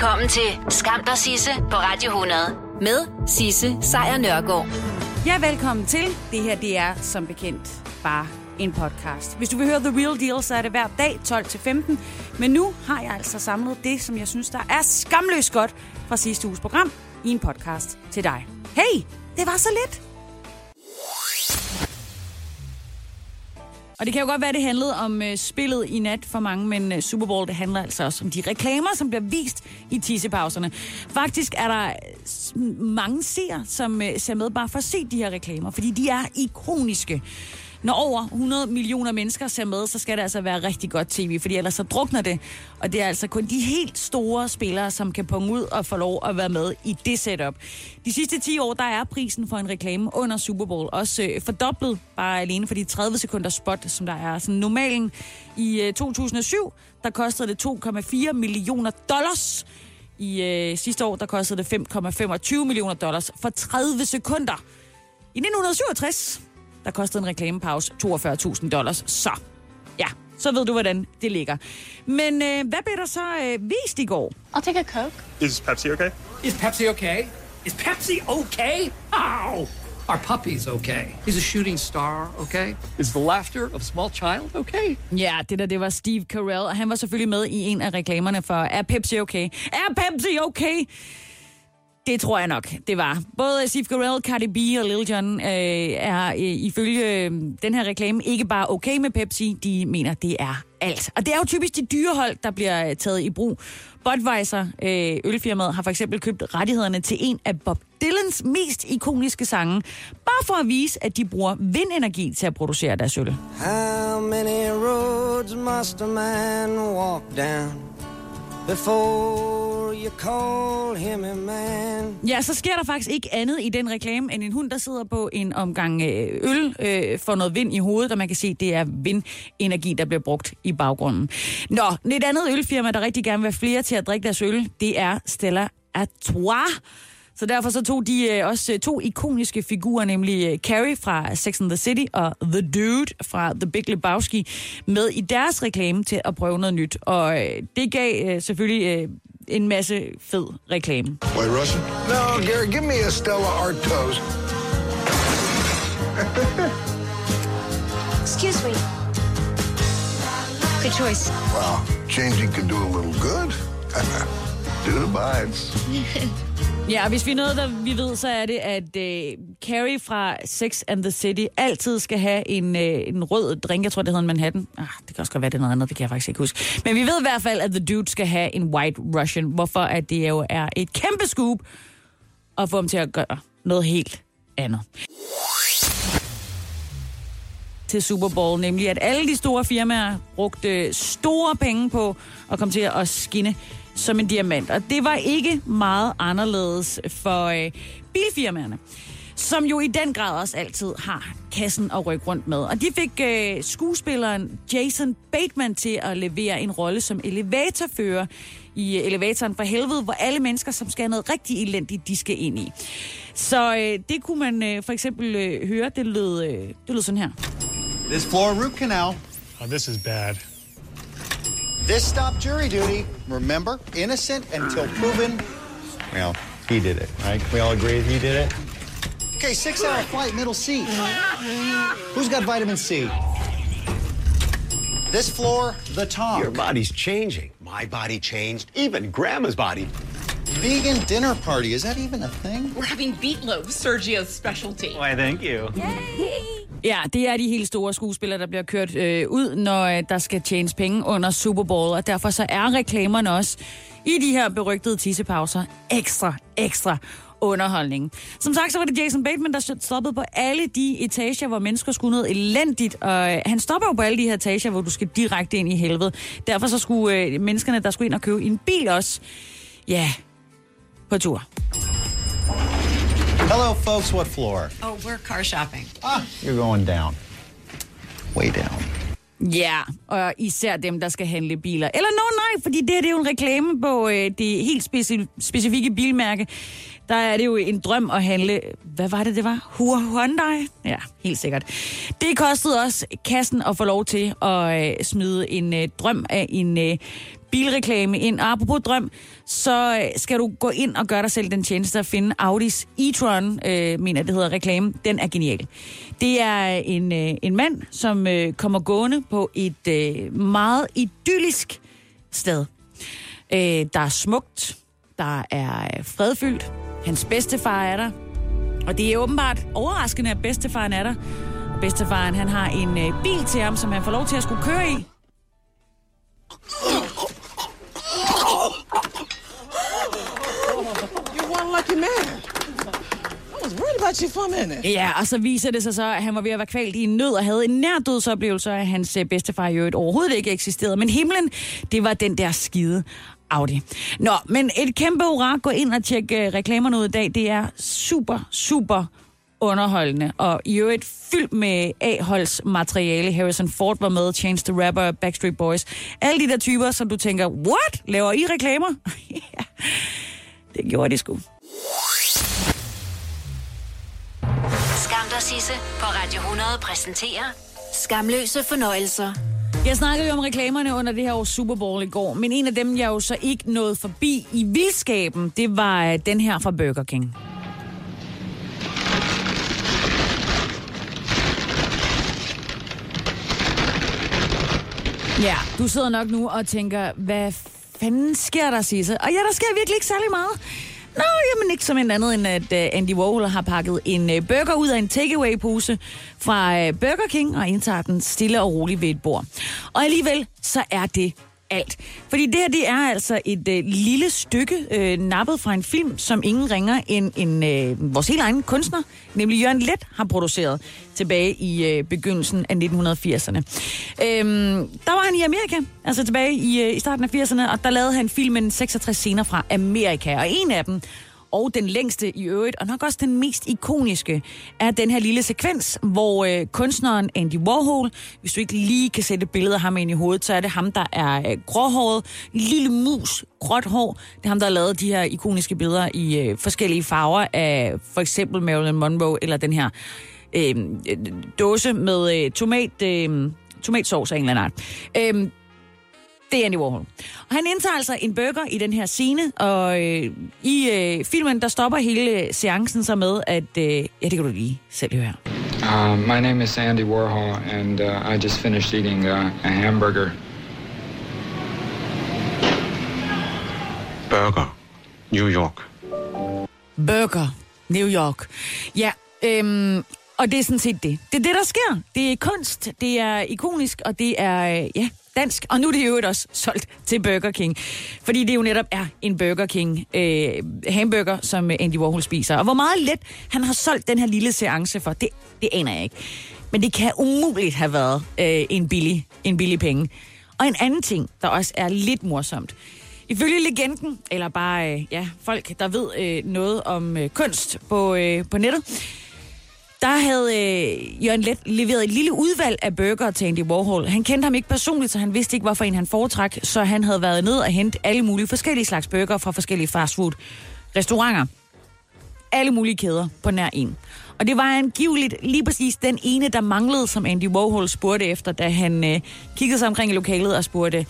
Velkommen til Skam der Sisse på Radio 100 med Sisse Sejr Nørgaard. Ja, velkommen til. Det her, det er som bekendt bare en podcast. Hvis du vil høre The Real Deal, så er det hver dag 12-15. Men nu har jeg altså samlet det, som jeg synes, der er skamløst godt fra sidste uges program i en podcast til dig. Hey, det var så lidt. Og det kan jo godt være, det handlede om øh, spillet i nat for mange, men øh, Super Bowl, det handler altså også om de reklamer, som bliver vist i tissepauserne. Faktisk er der øh, mange seere, som øh, ser med bare for at se de her reklamer, fordi de er ikoniske. Når over 100 millioner mennesker ser med, så skal det altså være rigtig godt tv, fordi ellers så drukner det. Og det er altså kun de helt store spillere, som kan punge ud og få lov at være med i det setup. De sidste 10 år, der er prisen for en reklame under Super Bowl også øh, fordoblet, bare alene for de 30 sekunder spot, som der er. Sådan normalen i øh, 2007, der kostede det 2,4 millioner dollars. I øh, sidste år, der kostede det 5,25 millioner dollars for 30 sekunder. I 1967, der kostede en reklamepause 42.000 dollars. Så, ja, så ved du, hvordan det ligger. Men øh, hvad blev der så øh, vist i går? I'll take a Coke. Is Pepsi okay? Is Pepsi okay? Is Pepsi okay? Ow! Our puppy's okay. He's a shooting star, okay? Is the laughter of a small child okay? Ja, det der, det var Steve Carell, og han var selvfølgelig med i en af reklamerne for Er Pepsi okay? Er Pepsi okay? Det tror jeg nok, det var. Både Steve Carell, Cardi B og Lil Jon øh, er øh, ifølge øh, den her reklame ikke bare okay med Pepsi, de mener, det er alt. Og det er jo typisk de dyrehold, der bliver øh, taget i brug. Budweiser, øh, ølfirmaet, har for eksempel købt rettighederne til en af Bob Dylans mest ikoniske sange, bare for at vise, at de bruger vindenergi til at producere deres øl. How many roads must a man walk down before you call him a man? Ja, så sker der faktisk ikke andet i den reklame, end en hund, der sidder på en omgang øh, øl, øh, får noget vind i hovedet, og man kan se, at det er vindenergi, der bliver brugt i baggrunden. Nå, et andet ølfirma, der rigtig gerne vil have flere til at drikke deres øl, det er Stella Artois. Så derfor så tog de øh, også øh, to ikoniske figurer, nemlig øh, Carrie fra Sex and the City og The Dude fra The Big Lebowski, med i deres reklame til at prøve noget nyt. Og øh, det gav øh, selvfølgelig øh, en masse fed reklame. White Russian? No, Gary, give me a Stella Artois. Excuse me. Good choice. Well, changing can do a little good. Dude abides. Ja, og hvis vi er noget, der vi ved, så er det, at øh, Carrie fra Sex and the City altid skal have en, øh, en rød drink. Jeg tror, det hedder en Manhattan. Ah, det kan også godt være, det er noget andet. Det kan jeg faktisk ikke huske. Men vi ved i hvert fald, at The Dude skal have en White Russian. Hvorfor at det jo er et kæmpe scoop at få dem til at gøre noget helt andet til Super Bowl, nemlig at alle de store firmaer brugte øh, store penge på at komme til at skinne som en diamant. Og det var ikke meget anderledes for øh, bilfirmaerne som jo i den grad også altid har kassen at rykke rundt med. Og de fik øh, skuespilleren Jason Bateman til at levere en rolle som elevatorfører i øh, elevatoren for helvede, hvor alle mennesker, som skal have noget rigtig elendigt, de skal ind i. Så øh, det kunne man øh, for eksempel øh, høre, det lød, øh, det lød sådan her. This floor root canal. Oh, this is bad. This stop jury duty. Remember, innocent until proven. Well, he did it, right? We all agree he did it. Okay, six-hour flight, middle seat. Who's got vitamin C? This floor, the top. Your body's changing. My body changed. Even Grandma's body. Vegan dinner party. Is that even a thing? We're having meatloaf, Sergio's specialty. Why, thank you. Ja, det er de helt store skuespillere, der bliver kørt øh, ud, når øh, der skal tjenes penge under Super Bowl, og derfor så er reklamerne også i de her berygtede tissepauser ekstra, ekstra underholdning. Som sagt, så var det Jason Bateman, der stoppede på alle de etager, hvor mennesker skulle noget elendigt, og øh, han stopper jo på alle de her etager, hvor du skal direkte ind i helvede. Derfor så skulle øh, menneskerne, der skulle ind og købe en bil også, ja, på tur. Hello, folks. What floor? Oh, we're car shopping. Ah, you're going down. Way down. Ja, og især dem, der skal handle biler. Eller no, nej, fordi det her det er jo en reklame på øh, det helt speci- specifikke bilmærke, der er det jo en drøm at handle... Hvad var det, det var? Hyundai? Ja, helt sikkert. Det kostede også kassen at få lov til at øh, smide en øh, drøm af en øh, bilreklame ind. Og apropos drøm, så øh, skal du gå ind og gøre dig selv den tjeneste at finde Audis e-tron, øh, mener det hedder reklame. Den er genial. Det er øh, en, øh, en mand, som øh, kommer gående på et øh, meget idyllisk sted. Øh, der er smukt, der er øh, fredfyldt, hans bedstefar er der, og det er åbenbart overraskende, at bedstefaren er der. Bedstefaren, han har en øh, bil til ham, som han får lov til at skulle køre i. fucking man. I was worried about you for a minute. Ja, og så viser det sig så, at han var ved at være kvalt i en nød og havde en nærdødsoplevelse, dødsoplevelse, hans øh, bedstefar jo et overhovedet ikke eksisterede. Men himlen, det var den der skide Audi. Nå, men et kæmpe hurra. Gå ind og tjek øh, reklamerne ud i dag. Det er super, super underholdende, og i øvrigt fyldt med A-holds materiale. Harrison Ford var med, Change the Rapper, Backstreet Boys. Alle de der typer, som du tænker, what? Laver I reklamer? ja, det gjorde de sgu. Skam dig, Sisse, på Radio 100 præsenterer Skamløse fornøjelser. Jeg snakkede jo om reklamerne under det her års Super Bowl i går, men en af dem, jeg jo så ikke nåede forbi i vildskaben, det var øh, den her fra Burger King. Ja, du sidder nok nu og tænker, hvad fanden sker der, Sisse? Og ja, der sker virkelig ikke særlig meget. Nå, jamen ikke som en andet end, at øh, Andy Warhol har pakket en øh, burger ud af en takeaway-pose fra øh, Burger King og indtager den stille og roligt ved et bord. Og alligevel, så er det alt. Fordi det her, det er altså et øh, lille stykke øh, nappet fra en film, som ingen ringer end en, øh, vores helt egen kunstner, nemlig Jørgen Let, har produceret tilbage i øh, begyndelsen af 1980'erne. Øhm, der var han i Amerika, altså tilbage i, øh, i starten af 80'erne, og der lavede han filmen 66 scener fra Amerika, og en af dem og den længste i øvrigt, og nok også den mest ikoniske, er den her lille sekvens, hvor øh, kunstneren Andy Warhol, hvis du ikke lige kan sætte billeder af ham ind i hovedet, så er det ham, der er øh, gråhåret, lille mus, gråt hår. Det er ham, der har lavet de her ikoniske billeder i øh, forskellige farver af for eksempel Marilyn Monroe, eller den her øh, dåse med øh, tomat... Øh, tomatsauce af en eller anden art. Øhm, det er Andy Warhol. Og han indtager altså en burger i den her scene, og øh, i øh, filmen, der stopper hele seancen så med, at... Øh, ja, det kan du lige selv høre. Uh, my name is Andy Warhol, and uh, I just finished eating uh, a hamburger. Burger. New York. Burger. New York. Ja, øhm, og det er sådan set det. Det er det, der sker. Det er kunst, det er ikonisk, og det er, øh, ja, dansk. Og nu er det jo også solgt til Burger King. Fordi det jo netop er en Burger King øh, hamburger, som Andy Warhol spiser. Og hvor meget let han har solgt den her lille seance for, det, det aner jeg ikke. Men det kan umuligt have været øh, en, billig, en billig penge. Og en anden ting, der også er lidt morsomt. Ifølge legenden, eller bare øh, ja, folk, der ved øh, noget om øh, kunst på, øh, på nettet, der havde øh, Jørgen Let leveret et lille udvalg af burger til Andy Warhol. Han kendte ham ikke personligt, så han vidste ikke, hvorfor en han foretræk, så han havde været ned og hentet alle mulige forskellige slags burger fra forskellige fastfood-restauranter. Alle mulige kæder på nær en. Og det var angiveligt lige præcis den ene, der manglede, som Andy Warhol spurgte efter, da han øh, kiggede sig omkring i lokalet og spurgte,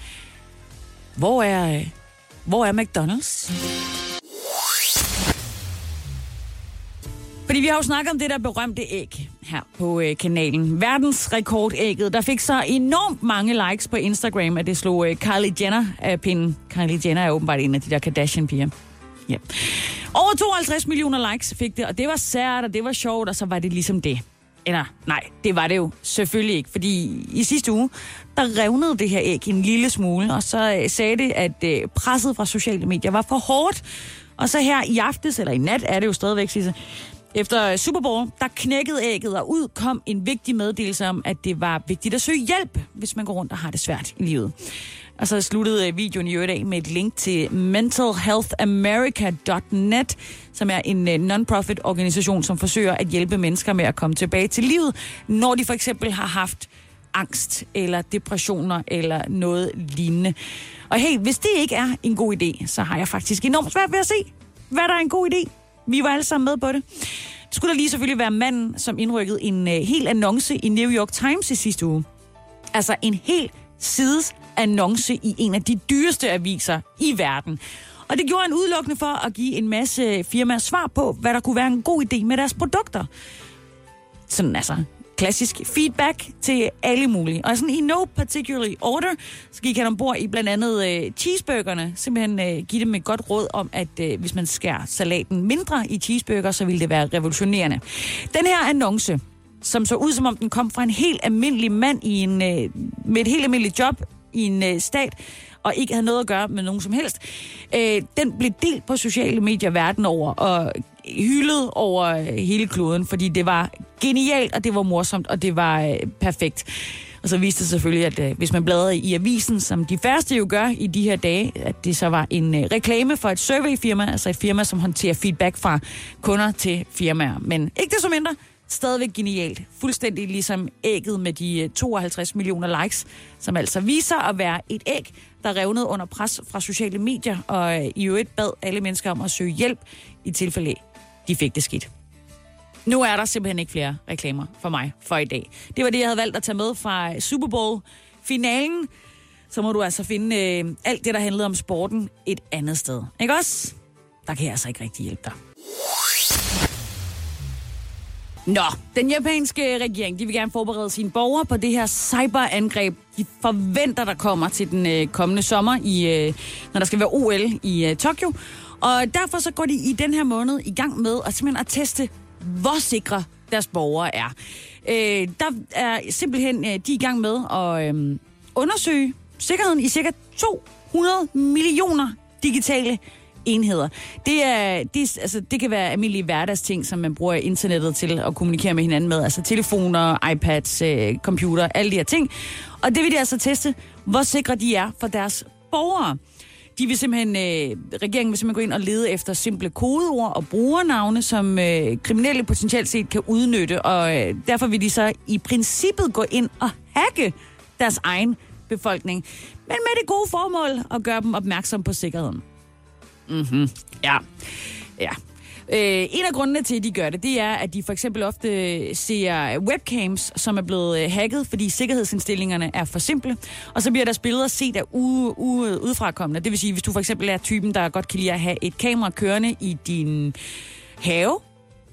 hvor er, øh, hvor er McDonald's? Fordi vi har jo snakket om det der berømte æg her på øh, kanalen. Verdensrekordægget, der fik så enormt mange likes på Instagram, at det slog øh, Kylie Jenner af pinden. Kylie Jenner er åbenbart en af de der Kardashian-piger. Ja. Over 52 millioner likes fik det, og det var sært, og det var sjovt, og så var det ligesom det. Eller nej, det var det jo selvfølgelig ikke, fordi i sidste uge, der revnede det her æg en lille smule, og så øh, sagde det, at øh, presset fra sociale medier var for hårdt. Og så her i aftes, eller i nat er det jo stadigvæk, Sisse, efter Super Bowl, der knækkede ægget, og ud kom en vigtig meddelelse om, at det var vigtigt at søge hjælp, hvis man går rundt og har det svært i livet. Og så sluttede øh, videoen i øvrigt af med et link til mentalhealthamerica.net, som er en øh, non-profit organisation, som forsøger at hjælpe mennesker med at komme tilbage til livet, når de for eksempel har haft angst eller depressioner eller noget lignende. Og hey, hvis det ikke er en god idé, så har jeg faktisk enormt svært ved at se, hvad der er en god idé vi var alle sammen med på det. Det skulle da lige selvfølgelig være manden, som indrykkede en øh, hel annonce i New York Times i sidste uge. Altså en hel sides annonce i en af de dyreste aviser i verden. Og det gjorde han udelukkende for at give en masse firmaer svar på, hvad der kunne være en god idé med deres produkter. Sådan altså klassisk feedback til alle mulige. Og sådan i no particular order, så gik han ombord i blandt andet øh, cheeseburgerne. Simpelthen øh, give dem et godt råd om, at øh, hvis man skærer salaten mindre i cheeseburger, så ville det være revolutionerende. Den her annonce, som så ud som om den kom fra en helt almindelig mand i en, øh, med et helt almindeligt job i en øh, stat, og ikke havde noget at gøre med nogen som helst. Øh, den blev delt på sociale medier verden over, og hyldet over øh, hele kloden, fordi det var genialt, og det var morsomt, og det var øh, perfekt. Og så viste det selvfølgelig, at øh, hvis man bladrede i avisen, som de færreste jo gør i de her dage, at det så var en øh, reklame for et surveyfirma, altså et firma, som håndterer feedback fra kunder til firmaer. Men ikke det så mindre, stadigvæk genialt. Fuldstændig ligesom ægget med de øh, 52 millioner likes, som altså viser at være et æg, der revnede under pres fra sociale medier, og øh, i øvrigt bad alle mennesker om at søge hjælp i tilfælde af, de fik det skidt. Nu er der simpelthen ikke flere reklamer for mig for i dag. Det var det, jeg havde valgt at tage med fra Super Bowl-finalen. Så må du altså finde øh, alt det, der handlede om sporten et andet sted. Ikke også? Der kan jeg altså ikke rigtig hjælpe dig. Nå, den japanske regering, de vil gerne forberede sine borgere på det her cyberangreb. De forventer, der kommer til den øh, kommende sommer, i, øh, når der skal være OL i øh, Tokyo. Og derfor så går de i den her måned i gang med at simpelthen at teste, hvor sikre deres borgere er. Øh, der er simpelthen, øh, de er i gang med at øh, undersøge sikkerheden i cirka 200 millioner digitale enheder. Det, er, det, altså, det kan være almindelige hverdagsting, som man bruger internettet til at kommunikere med hinanden med. Altså telefoner, iPads, øh, computer, alle de her ting. Og det vil de altså teste, hvor sikre de er for deres borgere. De vil simpelthen, øh, regeringen vil simpelthen gå ind og lede efter simple kodeord og brugernavne, som øh, kriminelle potentielt set kan udnytte, og øh, derfor vil de så i princippet gå ind og hacke deres egen befolkning, men med det gode formål at gøre dem opmærksom på sikkerheden. Mhm, ja. Ja, Øh, en af grundene til, at de gør det, det er, at de for eksempel ofte ser webcams, som er blevet øh, hacket, fordi sikkerhedsindstillingerne er for simple. Og så bliver deres billeder set af u- u- udefrakommende. Det vil sige, hvis du for eksempel er typen, der godt kan lide at have et kamera kørende i din have,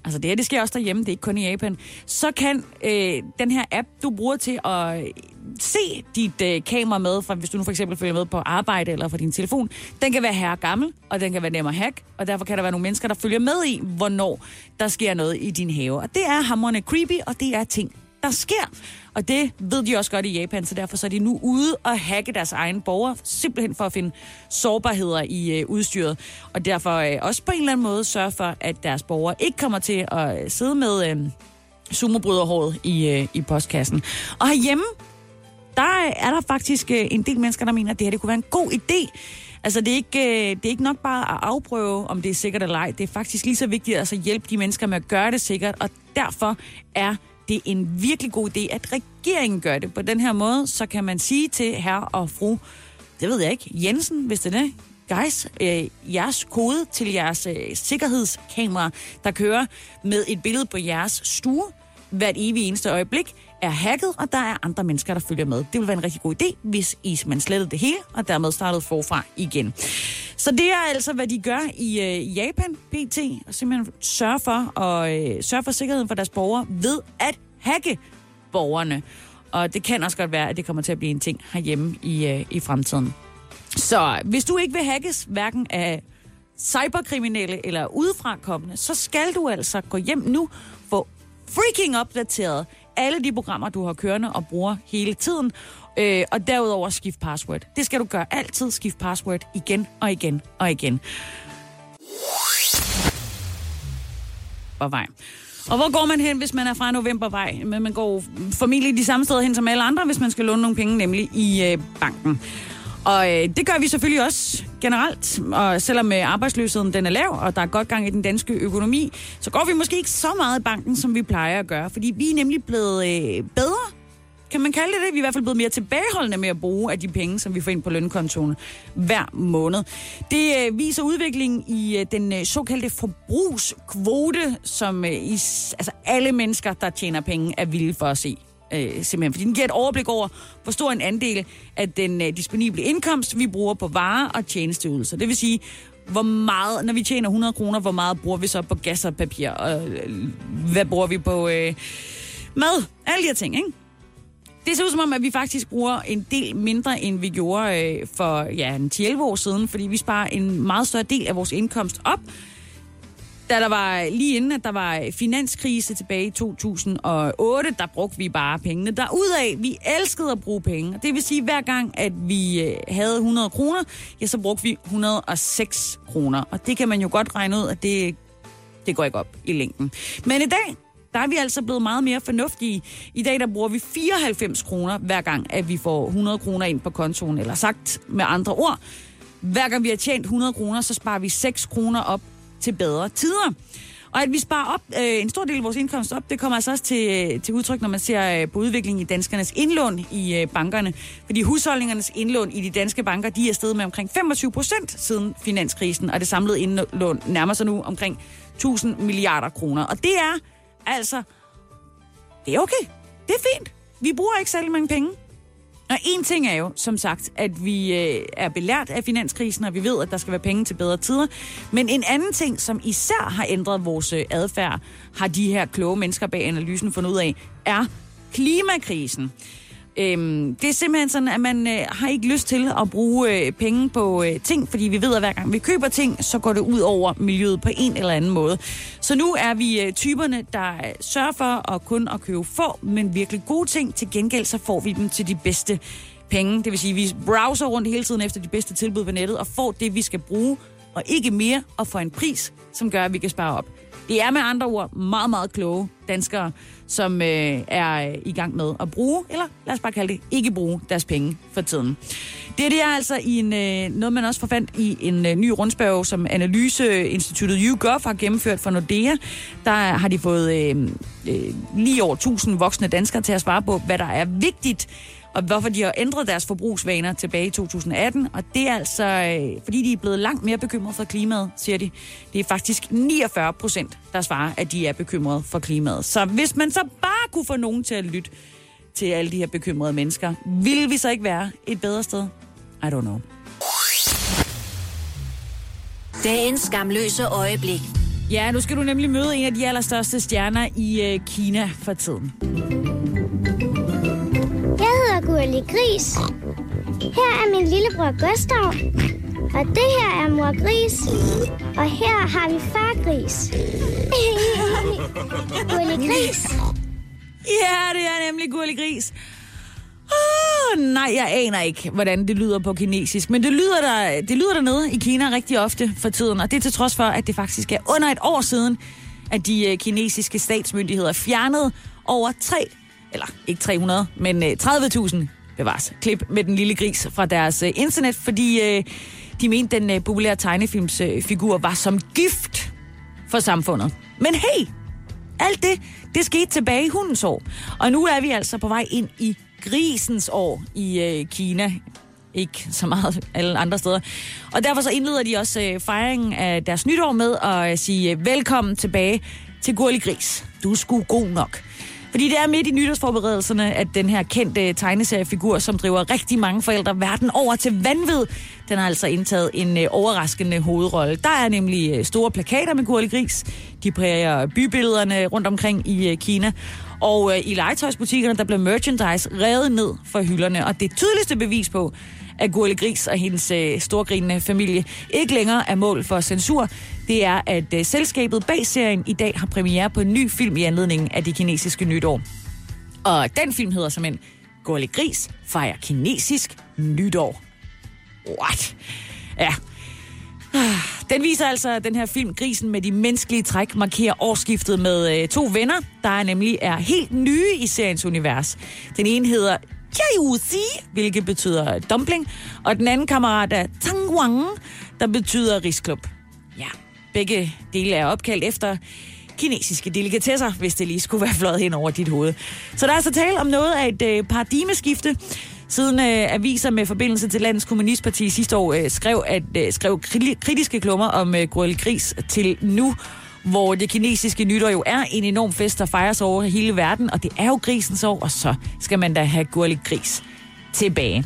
altså det her, det sker også derhjemme, det er ikke kun i Japan, så kan øh, den her app, du bruger til at øh, se dit øh, kamera med, for hvis du nu for eksempel følger med på arbejde eller fra din telefon, den kan være her gammel, og den kan være nem at hack, og derfor kan der være nogle mennesker, der følger med i, hvornår der sker noget i din have. Og det er hammerne creepy, og det er ting, der sker. Og det ved de også godt i Japan, så derfor så er de nu ude og hacke deres egne borgere, simpelthen for at finde sårbarheder i øh, udstyret. Og derfor øh, også på en eller anden måde sørge for, at deres borgere ikke kommer til at øh, sidde med øh, sumobryderhåret i, øh, i postkassen. Og herhjemme, der er der faktisk øh, en del mennesker, der mener, at det her det kunne være en god idé. Altså, det er, ikke, øh, det er ikke nok bare at afprøve, om det er sikkert eller ej. Det er faktisk lige så vigtigt at altså, hjælpe de mennesker med at gøre det sikkert, og derfor er det er en virkelig god idé, at regeringen gør det på den her måde. Så kan man sige til herre og fru, det ved jeg ikke, Jensen, hvis det er det, guys, øh, jeres kode til jeres øh, sikkerhedskamera, der kører med et billede på jeres stue hvert evig eneste øjeblik, er hacket, og der er andre mennesker, der følger med. Det ville være en rigtig god idé, hvis is man slettede det hele, og dermed startede forfra igen. Så det er altså, hvad de gør i øh, Japan, PT, og simpelthen sørge for, og, øh, sørge for sikkerheden for deres borgere ved at hacke borgerne. Og det kan også godt være, at det kommer til at blive en ting herhjemme i, øh, i fremtiden. Så hvis du ikke vil hackes, hverken af cyberkriminelle eller udefrakommende, så skal du altså gå hjem nu, få freaking opdateret alle de programmer, du har kørende og bruger hele tiden. Øh, og derudover skift password. Det skal du gøre altid. Skift password igen og igen og igen. Og vej. Og hvor går man hen, hvis man er fra Novembervej? Men man går formentlig de samme steder hen som alle andre, hvis man skal låne nogle penge, nemlig i øh, banken. Og øh, det gør vi selvfølgelig også generelt. Og selvom øh, arbejdsløsheden den er lav, og der er godt gang i den danske økonomi, så går vi måske ikke så meget i banken, som vi plejer at gøre. Fordi vi er nemlig blevet øh, bedre Kan man kalde det det? Vi er i hvert fald blevet mere tilbageholdende med at bruge af de penge, som vi får ind på lønkontoen hver måned. Det øh, viser udviklingen i øh, den øh, såkaldte forbrugskvote, som øh, i, altså alle mennesker, der tjener penge, er villige for at se. Øh, simpelthen, fordi den giver et overblik over, hvor stor en andel af den øh, disponible indkomst, vi bruger på varer og tjenesteydelser. Det vil sige, hvor meget, når vi tjener 100 kroner, hvor meget bruger vi så på gas og papir, og øh, hvad bruger vi på øh, mad, alle de her ting, ikke? Det ser ud som om, at vi faktisk bruger en del mindre, end vi gjorde øh, for ja, en 10-11 år siden, fordi vi sparer en meget større del af vores indkomst op. Da der var lige inden, at der var finanskrise tilbage i 2008, der brugte vi bare pengene derudad. Vi elskede at bruge penge. Det vil sige, at hver gang, at vi øh, havde 100 kroner, ja, så brugte vi 106 kroner. Og det kan man jo godt regne ud, at det, det går ikke op i længden. Men i dag, der er vi altså blevet meget mere fornuftige. I dag der bruger vi 94 kroner hver gang, at vi får 100 kroner ind på kontoen. Eller sagt med andre ord, hver gang vi har tjent 100 kroner, så sparer vi 6 kroner op til bedre tider. Og at vi sparer op, øh, en stor del af vores indkomst op, det kommer altså også til, øh, til udtryk, når man ser øh, på udviklingen i danskernes indlån i øh, bankerne. Fordi husholdningernes indlån i de danske banker, de er steget med omkring 25 procent siden finanskrisen, og det samlede indlån nærmer sig nu omkring 1000 milliarder kroner. Og det er altså, det er okay. Det er fint. Vi bruger ikke særlig mange penge. Og en ting er jo, som sagt, at vi øh, er belært af finanskrisen, og vi ved, at der skal være penge til bedre tider. Men en anden ting, som især har ændret vores øh, adfærd, har de her kloge mennesker bag analysen fundet ud af, er klimakrisen. Øhm, det er simpelthen sådan, at man øh, har ikke lyst til at bruge øh, penge på øh, ting, fordi vi ved, at hver gang vi køber ting, så går det ud over miljøet på en eller anden måde. Så nu er vi øh, typerne, der øh, sørger for at kun at købe få, men virkelig gode ting. Til gengæld så får vi dem til de bedste penge. Det vil sige, at vi browser rundt hele tiden efter de bedste tilbud på nettet og får det, vi skal bruge, og ikke mere, og for en pris, som gør, at vi kan spare op. Det er med andre ord meget, meget kloge danskere, som øh, er i gang med at bruge, eller lad os bare kalde det, ikke bruge deres penge for tiden. Det, det er altså i en, øh, noget, man også forfandt i en øh, ny rundspørg, som Analyseinstituttet YouGov har gennemført for Nordea. Der har de fået øh, øh, lige over 1000 voksne danskere til at svare på, hvad der er vigtigt og hvorfor de har ændret deres forbrugsvaner tilbage i 2018. Og det er altså, øh, fordi de er blevet langt mere bekymrede for klimaet, siger de. Det er faktisk 49 procent, der svarer, at de er bekymrede for klimaet. Så hvis man så bare kunne få nogen til at lytte til alle de her bekymrede mennesker, ville vi så ikke være et bedre sted? I don't know. Dagens skamløse øjeblik. Ja, nu skal du nemlig møde en af de allerstørste stjerner i øh, Kina for tiden. Gurli Gris. Her er min lillebror Gustav. Og det her er mor Gris. Og her har vi far Gris. Gurli Gris. Ja, det er nemlig Gurli Gris. Oh, nej, jeg aner ikke, hvordan det lyder på kinesisk. Men det lyder, der, det lyder dernede i Kina rigtig ofte for tiden. Og det er til trods for, at det faktisk er under et år siden, at de øh, kinesiske statsmyndigheder fjernede over 3 eller ikke 300, men øh, 30.000 bevares klip med den lille gris fra deres øh, internet, fordi øh, de mente, den populære tegnefilmsfigur var som gift for samfundet. Men hey, alt det, det skete tilbage i hundens år. Og nu er vi altså på vej ind i grisens år i øh, Kina. Ikke så meget alle andre steder. Og derfor så indleder de også øh, fejringen af deres nytår med at øh, sige øh, velkommen tilbage til Gurli Gris. Du er sgu god nok. Fordi det er midt i nytårsforberedelserne, at den her kendte tegneseriefigur, som driver rigtig mange forældre verden over til vanvid, den har altså indtaget en øh, overraskende hovedrolle. Der er nemlig øh, store plakater med Gurli Gris. De præger bybillederne rundt omkring i øh, Kina. Og i legetøjsbutikkerne, der blev merchandise revet ned fra hylderne. Og det tydeligste bevis på, at Gurle Gris og hendes øh, storgrinende familie ikke længere er mål for censur, det er, at øh, selskabet bag serien i dag har premiere på en ny film i anledning af det kinesiske nytår. Og den film hedder simpelthen Gurle Gris fejrer kinesisk nytår. What? Ja, den viser altså, den her film, Grisen med de menneskelige træk, markerer årsskiftet med øh, to venner, der nemlig er helt nye i seriens univers. Den ene hedder Jiaozi, hvilket betyder dumpling, og den anden kammerat er Tangwang, der betyder risklub. Ja, begge dele er opkaldt efter kinesiske delikatesser, hvis det lige skulle være fløjet hen over dit hoved. Så der er altså tale om noget af et øh, paradigmeskifte, siden øh, aviser med forbindelse til landets kommunistparti sidste år øh, skrev, at, øh, skrev kritiske klummer om øh, Gris til nu, hvor det kinesiske nytår jo er en enorm fest, der fejres over hele verden, og det er jo grisens år, og så skal man da have gurlig Gris tilbage.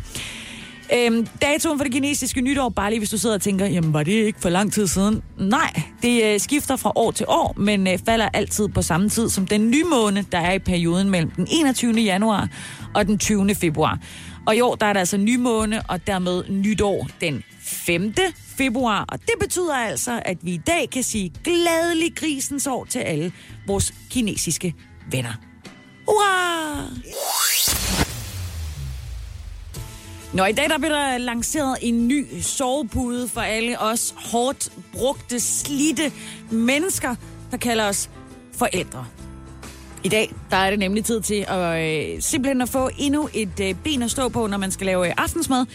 Øhm, datoen for det kinesiske nytår, bare lige hvis du sidder og tænker, jamen var det ikke for lang tid siden? Nej, det øh, skifter fra år til år, men øh, falder altid på samme tid som den nye måned, der er i perioden mellem den 21. januar og den 20. februar. Og i år, der er der altså nymåne, og dermed nytår den 5. februar. Og det betyder altså, at vi i dag kan sige glædelig grisens år til alle vores kinesiske venner. Hurra! Nå, i dag der bliver der lanceret en ny sovepude for alle os hårdt brugte, slidte mennesker, der kalder os forældre. I dag der er det nemlig tid til at øh, simpelthen at få endnu et øh, ben at stå på, når man skal lave øh, aftensmad.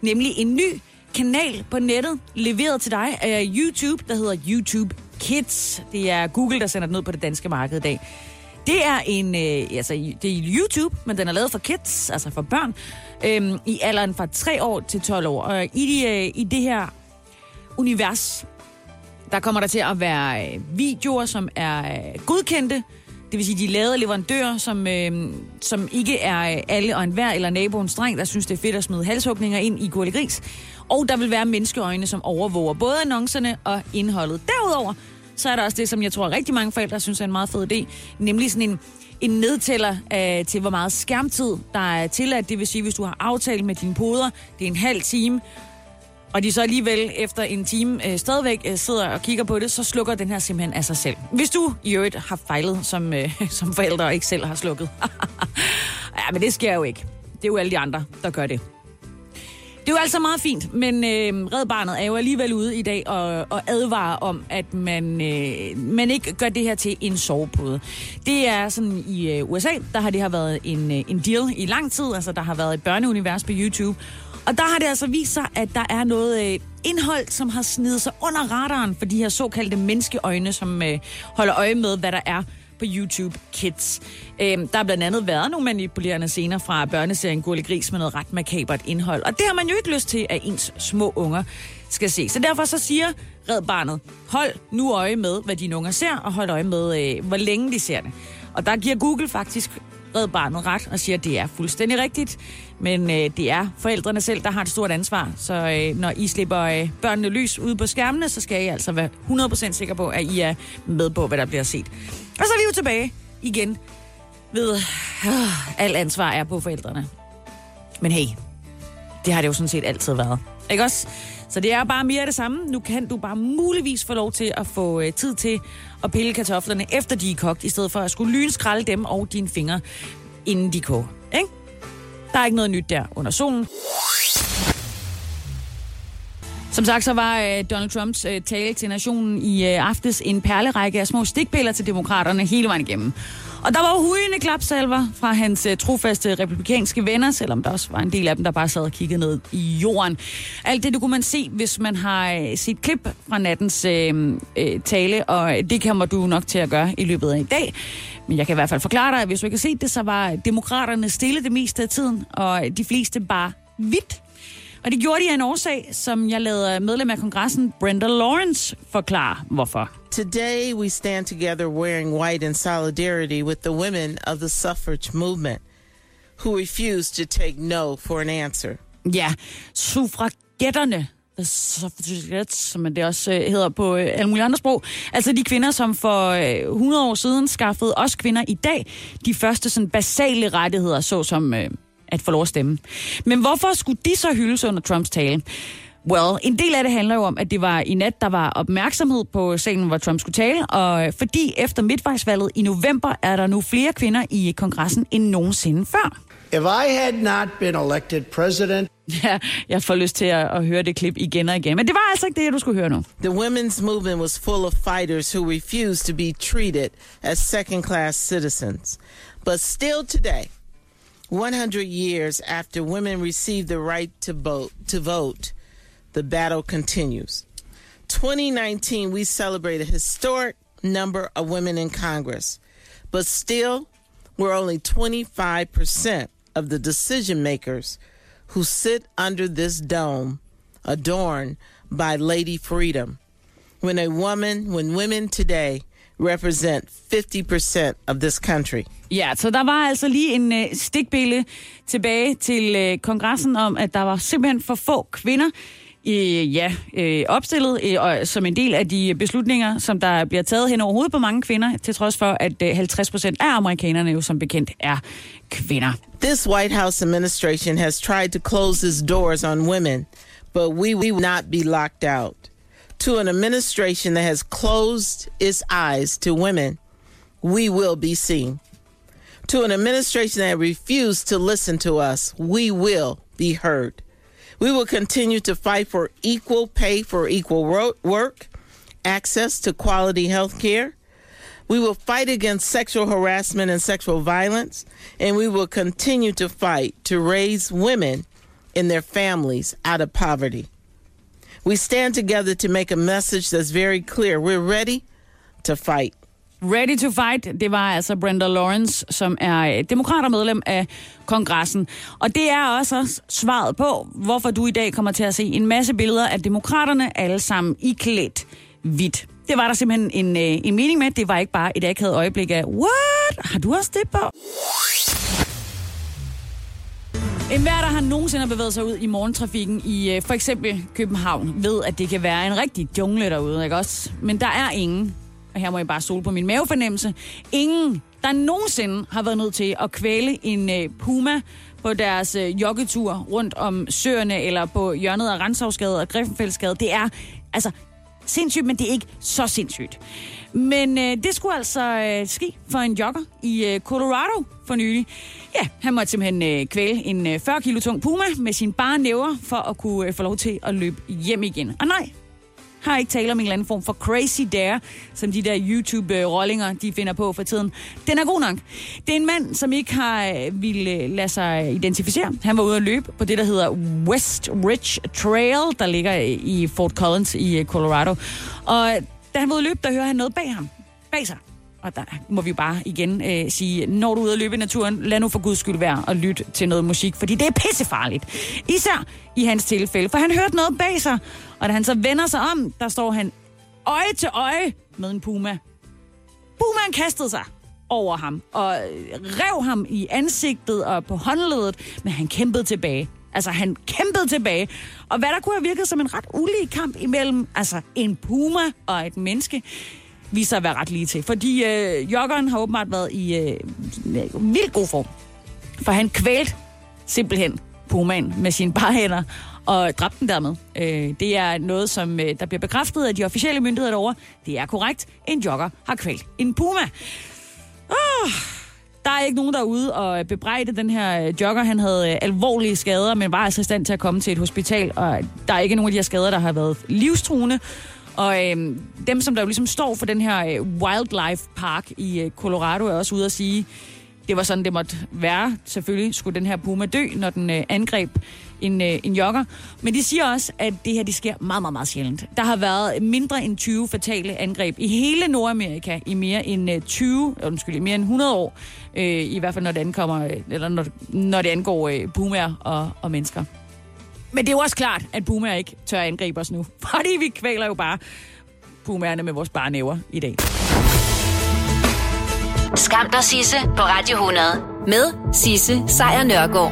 Nemlig en ny kanal på nettet, leveret til dig af YouTube, der hedder YouTube Kids. Det er Google, der sender den ud på det danske marked i dag. Det er en, øh, altså det er YouTube, men den er lavet for kids, altså for børn, øh, i alderen fra 3 år til 12 år. Og i, de, øh, i det her univers, der kommer der til at være øh, videoer, som er øh, godkendte, det vil sige, de lavede leverandører, som, øh, som ikke er øh, alle og enhver eller naboens dreng, der synes, det er fedt at smide halshugninger ind i Gurli Gris. Og der vil være menneskeøjne, som overvåger både annoncerne og indholdet. Derudover, så er der også det, som jeg tror rigtig mange forældre synes er en meget fed idé, nemlig sådan en, en nedtæller øh, til, hvor meget skærmtid der er tilladt. Det vil sige, hvis du har aftalt med dine poder, det er en halv time, og de så alligevel efter en time øh, stadigvæk øh, sidder og kigger på det, så slukker den her simpelthen af sig selv. Hvis du i øvrigt har fejlet som, øh, som forældre og ikke selv har slukket. ja, men det sker jo ikke. Det er jo alle de andre, der gør det. Det er jo altså meget fint, men øh, Red Barnet er jo alligevel ude i dag og, og advarer om, at man, øh, man ikke gør det her til en sovepude. Det er sådan i øh, USA, der har det her været en, øh, en deal i lang tid, altså der har været et børneunivers på YouTube, og der har det altså vist sig, at der er noget øh, indhold, som har snedet sig under radaren for de her såkaldte menneskeøjne, som øh, holder øje med, hvad der er på YouTube Kids. Øhm, der har blandt andet været nogle manipulerende scener fra børneserien Gurli Gris med noget ret makabert indhold. Og det har man jo ikke lyst til, at ens små unger skal se. Så derfor så siger Red Barnet, hold nu øje med, hvad dine unger ser, og hold øje med, øh, hvor længe de ser det. Og der giver Google faktisk Red Barnet ret og siger, at det er fuldstændig rigtigt. Men øh, det er forældrene selv, der har et stort ansvar. Så øh, når I slipper øh, børnene lys ude på skærmene, så skal I altså være 100% sikre på, at I er med på, hvad der bliver set. Og så er vi jo tilbage igen ved, øh, alt ansvar er på forældrene. Men hey, det har det jo sådan set altid været. Ikke også? Så det er bare mere af det samme. Nu kan du bare muligvis få lov til at få øh, tid til at pille kartoflerne, efter de er kogt, i stedet for at skulle lynskralde dem og dine fingre, inden de koger. Ikke? Der er ikke noget nyt der under solen. Som sagt, så var øh, Donald Trumps øh, tale til nationen i øh, aftes en perlerække af små stikpiller til demokraterne hele vejen igennem. Og der var hujende klapsalver fra hans uh, trofaste republikanske venner, selvom der også var en del af dem, der bare sad og kiggede ned i jorden. Alt det, du kunne man se, hvis man har øh, set klip fra nattens øh, tale, og det kommer du nok til at gøre i løbet af i dag. Men jeg kan i hvert fald forklare dig, at hvis du ikke har set det, så var demokraterne stille det meste af tiden, og de fleste bare vidt og det gjorde de af en årsag, som jeg lavede medlem af kongressen, Brenda Lawrence, forklare hvorfor. Today we stand together wearing white in solidarity with the women of the suffrage movement who refuse to take no for an answer. Ja, suffragetterne the suffragettes, som det også øh, hedder på øh, alle mulige andre sprog. Altså de kvinder, som for øh, 100 år siden skaffede os kvinder i dag de første sådan basale rettigheder, såsom øh, at få lov at stemme. Men hvorfor skulle de så hyldes under Trumps tale? Well, en del af det handler jo om, at det var i nat, der var opmærksomhed på salen, hvor Trump skulle tale, og fordi efter midtvejsvalget i november er der nu flere kvinder i kongressen end nogensinde før. If I had not been elected president... Ja, jeg får lyst til at, at høre det klip igen og igen, men det var altså ikke det, du skulle høre nu. The women's movement was full of fighters who refused to be treated as second-class citizens. But still today, 100 years after women received the right to vote, to vote, the battle continues. 2019, we celebrate a historic number of women in Congress, but still, we're only 25% of the decision makers who sit under this dome adorned by Lady Freedom. When a woman, when women today represent 50% of this country. Ja, så der var altså lige en øh, stikbille tilbage til øh, kongressen om, at der var simpelthen for få kvinder øh, ja, øh, opstillet øh, og, som en del af de beslutninger, som der bliver taget hen over hovedet på mange kvinder, til trods for, at øh, 50 procent af amerikanerne jo som bekendt er kvinder. This White House administration has tried to close its doors on women, but we will not be locked out. To an administration that has closed its eyes to women, we will be seen. To an administration that refused to listen to us, we will be heard. We will continue to fight for equal pay for equal work, access to quality health care. We will fight against sexual harassment and sexual violence, and we will continue to fight to raise women and their families out of poverty. We stand together to make a message that's very clear. We're ready to fight. Ready to fight, det var altså Brenda Lawrence, som er demokrat og medlem af kongressen. Og det er også svaret på, hvorfor du i dag kommer til at se en masse billeder af demokraterne, alle sammen i klædt hvidt. Det var der simpelthen en, øh, en mening med. Det var ikke bare et akavet øjeblik af, what? Har du også det på? En hver, der har nogensinde har bevæget sig ud i morgentrafikken i øh, for eksempel København, ved, at det kan være en rigtig jungle derude, ikke også? Men der er ingen, og her må jeg bare stole på min mavefornemmelse, ingen, der nogensinde har været nødt til at kvæle en øh, puma på deres øh, joggetur rundt om søerne, eller på hjørnet af Renshavsgade og Griffenfeldsgade. Det er altså sindssygt, men det er ikke så sindssygt. Men øh, det skulle altså øh, ske for en jogger i øh, Colorado for nylig. Ja, han måtte simpelthen øh, kvæle en øh, 40 kilo tung puma med sine bare næver for at kunne øh, få lov til at løbe hjem igen. Og nej, har ikke tale om en eller anden form for crazy dare, som de der YouTube-rollinger, de finder på for tiden. Den er god nok. Det er en mand, som ikke har øh, ville øh, lade sig identificere. Han var ude at løbe på det, der hedder West Ridge Trail, der ligger øh, i Fort Collins i Colorado. Og da han var ude at løbe, der hører han noget bag ham. Bag sig. Og der må vi jo bare igen øh, sige, når du er ude at løbe i naturen, lad nu for guds skyld være og lytte til noget musik, fordi det er pissefarligt. Især i hans tilfælde, for han hørte noget bag sig, og da han så vender sig om, der står han øje til øje med en puma. Pumaen kastede sig over ham og rev ham i ansigtet og på håndledet, men han kæmpede tilbage. Altså, han kæmpede tilbage. Og hvad der kunne have virket som en ret ulig kamp imellem altså en puma og et menneske, viste sig at være ret lige til. Fordi øh, joggeren har åbenbart været i øh, vildt god form. For han kvælte simpelthen pumaen med sine bare hænder og dræbte den dermed. Øh, det er noget, som øh, der bliver bekræftet af de officielle myndigheder derovre. Det er korrekt. En jogger har kvælt en puma. Oh, der er ikke nogen derude og bebrejde den her øh, jogger. Han havde øh, alvorlige skader, men var altså i stand til at komme til et hospital. Og der er ikke nogen af de her skader, der har været livstruende. Og øh, dem, som der jo ligesom står for den her øh, Wildlife Park i øh, Colorado, er også ude at sige, det var sådan, det måtte være. Selvfølgelig skulle den her puma dø, når den øh, angreb en, øh, en jogger. Men de siger også, at det her det sker meget, meget, meget sjældent. Der har været mindre end 20 fatale angreb i hele Nordamerika i mere end øh, 20, undskyld, i mere end 100 år. Øh, I hvert fald, når det, ankommer, øh, eller når, når det angår øh, pumaer og, og mennesker. Men det er jo også klart, at boomer ikke tør angribe os nu. Fordi vi kvæler jo bare boomerne med vores bare næver i dag. Skam dig, Sisse, på Radio 100. Med Sisse Sejr Nørgaard.